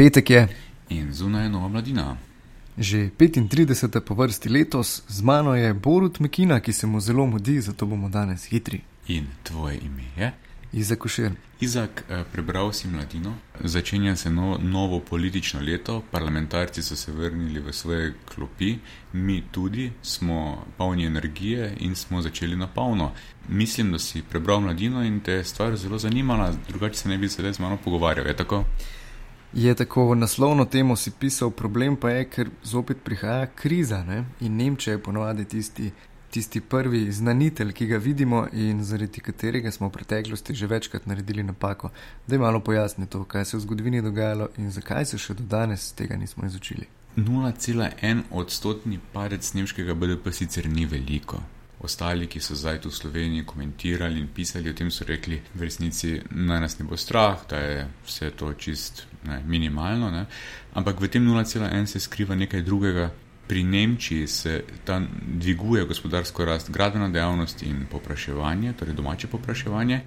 Petek je. In zunaj je nova mladina. Že 35. po vrsti letos, z mano je Borut Mekina, ki se mu zelo mudi, zato bomo danes hitri. In tvoje ime je? Izak Ušir. Izak, eh, prebral si mladino. Začenja se no, novo politično leto, parlamentarci so se vrnili v svoje klopi, mi tudi smo polni energije in smo začeli na polno. Mislim, da si prebral mladino in te je stvar zelo zanimala, drugače se ne bi sedaj z mano pogovarjal. Je tako? Je tako naslovno temo si pisal, problem pa je, ker zopet prihaja kriza ne? in Nemčija je ponovadi tisti, tisti prvi znanitelj, ki ga vidimo in zaradi katerega smo v preteklosti že večkrat naredili napako. Da je malo pojasni to, kaj se je v zgodovini dogajalo in zakaj se še do danes tega nismo izučili. 0,1 odstotni padec nemškega BDP sicer ni veliko. Ostali, ki so zdaj tu v Sloveniji komentirali in pisali o tem, so rekli, v resnici naj nas ne bo strah, da je vse to čist ne, minimalno. Ne. Ampak v tem 0,1 se skriva nekaj drugega. Pri Nemčiji se ta dviguje gospodarsko rast, gradbena dejavnost in popraševanje, torej domače popraševanje,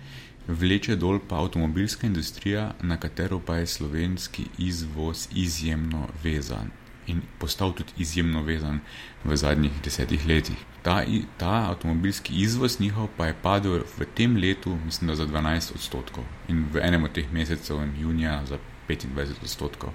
vleče dol pa avtomobilska industrija, na katero pa je slovenski izvoz izjemno vezan in postal tudi izjemno vezan v zadnjih desetih letih. Ta, ta avtomobilski izvoz njihov pa je padel v tem letu, mislim, da za 12 odstotkov in v enem od teh mesecev, junija, za 25 odstotkov.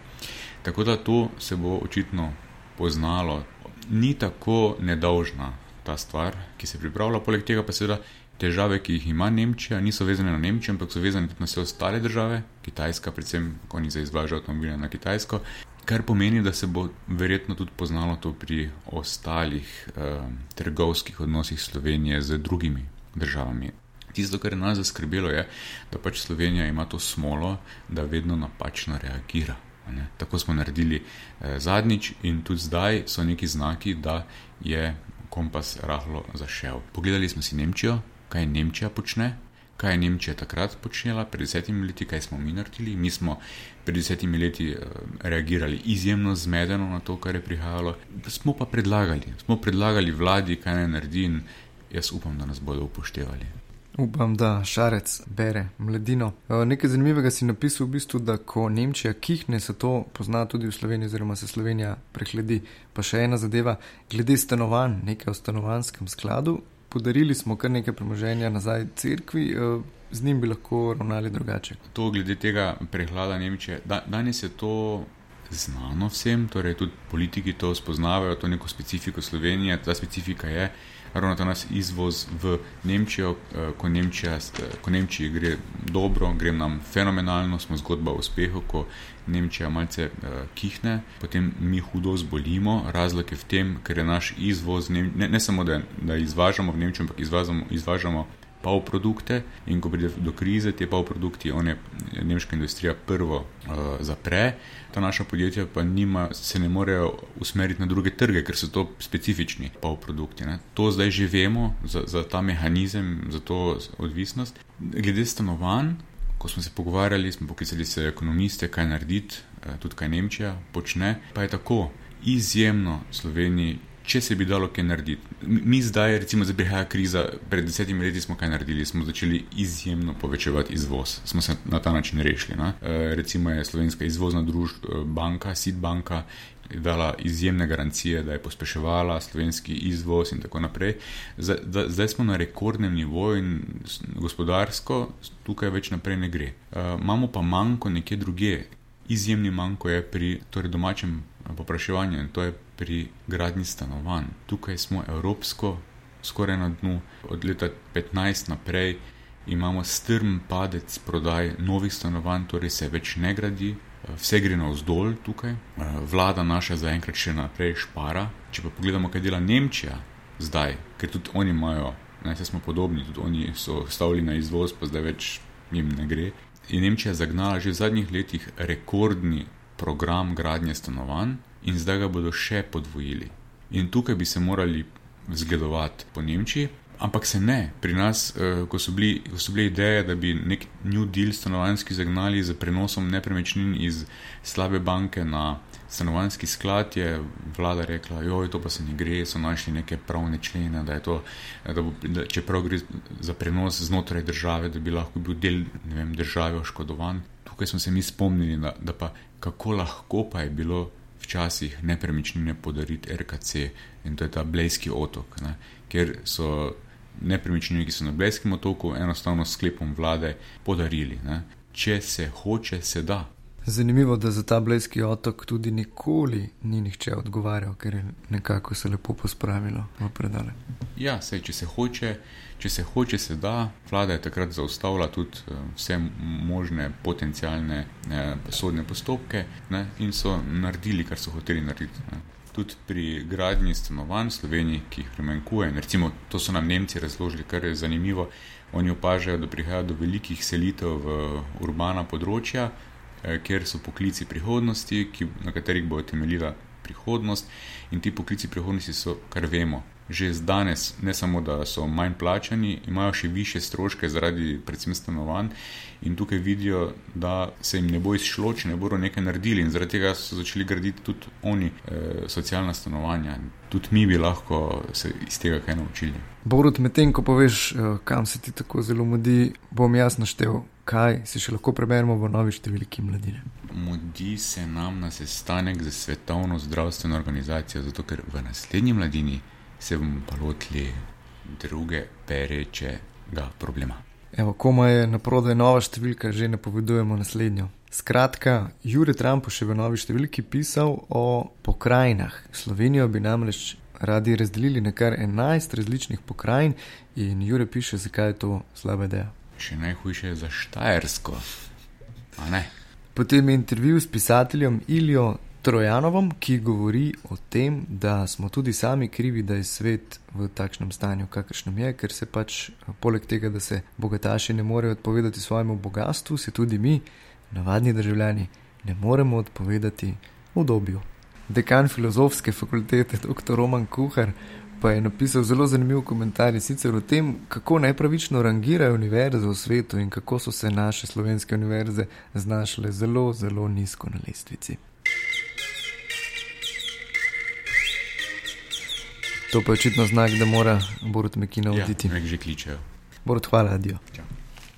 Tako da to se bo očitno poznalo. Ni tako nedolžna ta stvar, ki se pripravlja, poleg tega pa seveda. Težave, ki jih ima Nemčija, niso vezane na Nemčijo, ampak so vezane tudi na vse ostale države, Kitajska, predvsem, ko oni za izvažajo avtomobile na Kitajsko, kar pomeni, da se bo verjetno tudi poznalo to pri ostalih eh, trgovskih odnosih Slovenije z drugimi državami. Tisto, kar je nas zaskrbelo, je, da pač Slovenija ima to smolo, da vedno napačno reagira. Ne? Tako smo naredili eh, zadnjič in tudi zdaj so neki znaki, da je kompas rahlo zašel. Pogledali smo si Nemčijo, kaj Nemčija počne, kaj je Nemčija takrat počela, pred desetimi leti, kaj smo mi naredili. Mi smo pred desetimi leti uh, reagirali izjemno zmedeno na to, kar je prihajalo. Smo pa predlagali, smo predlagali vladi, kaj naj naredi in jaz upam, da nas bodo upoštevali. Upam, da šarec bere mladino. Eh, nekaj zanimivega si napisal v bistvu, da ko Nemčija kihne, se to pozna tudi v Sloveniji, oziroma se Slovenija prehledi. Pa še ena zadeva, glede stanovanj, nekaj o stanovanskem skladu, podarili smo kar nekaj premoženja nazaj crkvi, eh, z njim bi lahko ravnali drugače. To glede tega prehlada Nemčije. Da, danes je to znano vsem, torej tudi politiki to spoznavajo, to neko specifiko Slovenije. Ta specifika je ravno ta nas izvoz v Nemčijo, eh, ko, Nemčija, eh, ko Nemčiji gre dobro, gre nam fenomenalno, smo zgodba o uspehu, ko Nemčija malce uh, kihne, potem mi hudo zbolimo. Razlog je v tem, ker je naš izvoz, ne, ne samo da, da izvažamo v Nemčijo, ampak izvažamo, izvažamo pol produkte in ko pride do krize, te pol produkti, one nemška industrija prvo uh, zapre, ta naša podjetja pa nima, se ne morejo usmeriti na druge trge, ker so to specifični pol produkti. Ne. To zdaj že vemo za, za ta mehanizem, za to odvisnost. Glede stanovanj, ko smo se pogovarjali, smo poklicali se ekonomiste, kaj narediti, eh, tudi kaj Nemčija počne, pa je tako izjemno Sloveniji. Če se bi dalo kaj narediti, mi zdaj, recimo, zdaj prihaja kriza, pred desetimi leti smo kaj naredili, smo začeli izjemno povečevati izvoz, smo se na ta način rešili. Ne? E, recimo je slovenska izvozna družba, eh, banka, Sid banka, dala izjemne garancije, da je pospeševala slovenski izvoz in tako naprej. Zdaj, zdaj smo na rekordnem nivoju in gospodarsko tukaj več naprej ne gre. Uh, imamo pa manjko nekje druge. Izjemni manjko je pri torej domačem eh, popraševanju in to je pri gradni stanovanj. Tukaj smo evropsko, skoraj na dnu, od leta 15 naprej imamo strm padec prodaj novih stanovanj, torej se več ne gradi, vse gre navzdol tukaj, eh, vlada naša zaenkrat še naprej špara. Če pa pogledamo, kaj dela Nemčija zdaj, ker tudi oni imajo, ne se smo podobni, tudi oni so stavili na izvoz, pa zdaj več jim ne gre. Je Nemčija zagnala že v zadnjih letih rekordni program gradnje stanovanj in zdaj ga bodo še podvojili. In tukaj bi se morali zgledovati po Nemčiji, Ampak se ne, pri nas, uh, ko, so bili, ko so bile ideje, da bi nek New Deal stanovanjski zagnali z prenosom nepremičnin iz slabe banke na stanovanski sklad je vlada rekla, joj, to pa se ne gre, so našli neke pravne člene, da je to, da bo, da, čeprav gre za prenos znotraj države, da bi lahko bil del vem, države oškodovan. Tukaj smo se mi spomnili, da, da pa kako lahko pa je bilo včasih nepremičnine podariti RKC in to je ta Blejski otok, ne, ker so nepremičnine, ki so na Blejskem otoku, enostavno sklepom vlade podarili. Ne. Če se hoče, se da. Zanimivo, da za ta Blejski otok tudi nikoli ni nihče odgovarjal, ker je nekako se lepo pospravilo v predale. Ja, sej, če se hoče, če se hoče, se da. Vlada je takrat zaustavila tudi uh, vse možne potencijalne uh, sodne postopke ne, in so naredili, kar so hoteli narediti. Ne. Tudi pri gradnji stanovanj v Sloveniji, ki jih primanjkuje, recimo to so nam Nemci razložili, kar je zanimivo. Oni opažajo, da prihaja do velikih selitev v urbana področja, Eh, kjer so poklici prihodnosti, ki, na katerih bo temeljila prihodnost. In ti poklici prihodnosti so, kar vemo, že danes, ne samo da so manj plačani, imajo še više stroške zaradi predvsem stanovanj. In tukaj vidijo, da se jim ne bo izšlo, če ne bodo nekaj naredili, in zaradi tega so začeli graditi tudi oni e, socialna stanovanja. Tudi mi bi lahko se iz tega kaj naučili. Borod, medtem ko poveš, eh, kam se ti tako zelo mudi, bom jaz naštel kaj si še lahko preberemo v novi številki mladine. Mudi se nam na sestanek za svetovno zdravstveno organizacijo, zato ker v naslednji mladini se bomo pa lotili druge perečega problema. Evo, koma je na prodaj nova številka, že napovedujemo naslednjo. Skratka, Jure Trump še v novi številki pisal o pokrajinah. Slovenijo bi namreč radi razdelili na kar 11 različnih pokrajin in Jure piše, zakaj je to slaba ideja še najhujše za Štajersko. Potem je intervju s pisateljem Ilijo Trojanovom, ki govori o tem, da smo tudi sami krivi, da je svet v takšnem stanju, kakršnem je, ker se pač poleg tega, da se bogataši ne morejo odpovedati svojemu bogatstvu, se tudi mi, navadni državljani, ne moremo odpovedati obdobju. Dekan filozofske fakultete, dr. Roman Kuhar, pa je napisal zelo zanimiv komentar sicer o tem, kako nepravično rangirajo univerze v svetu in kako so se naše slovenske univerze znašle zelo, zelo nizko na lestvici. To pa je očitno znak, da mora Borut Mekina oditi. Ja, že kličejo. Borut, hvala, adijo. Čau.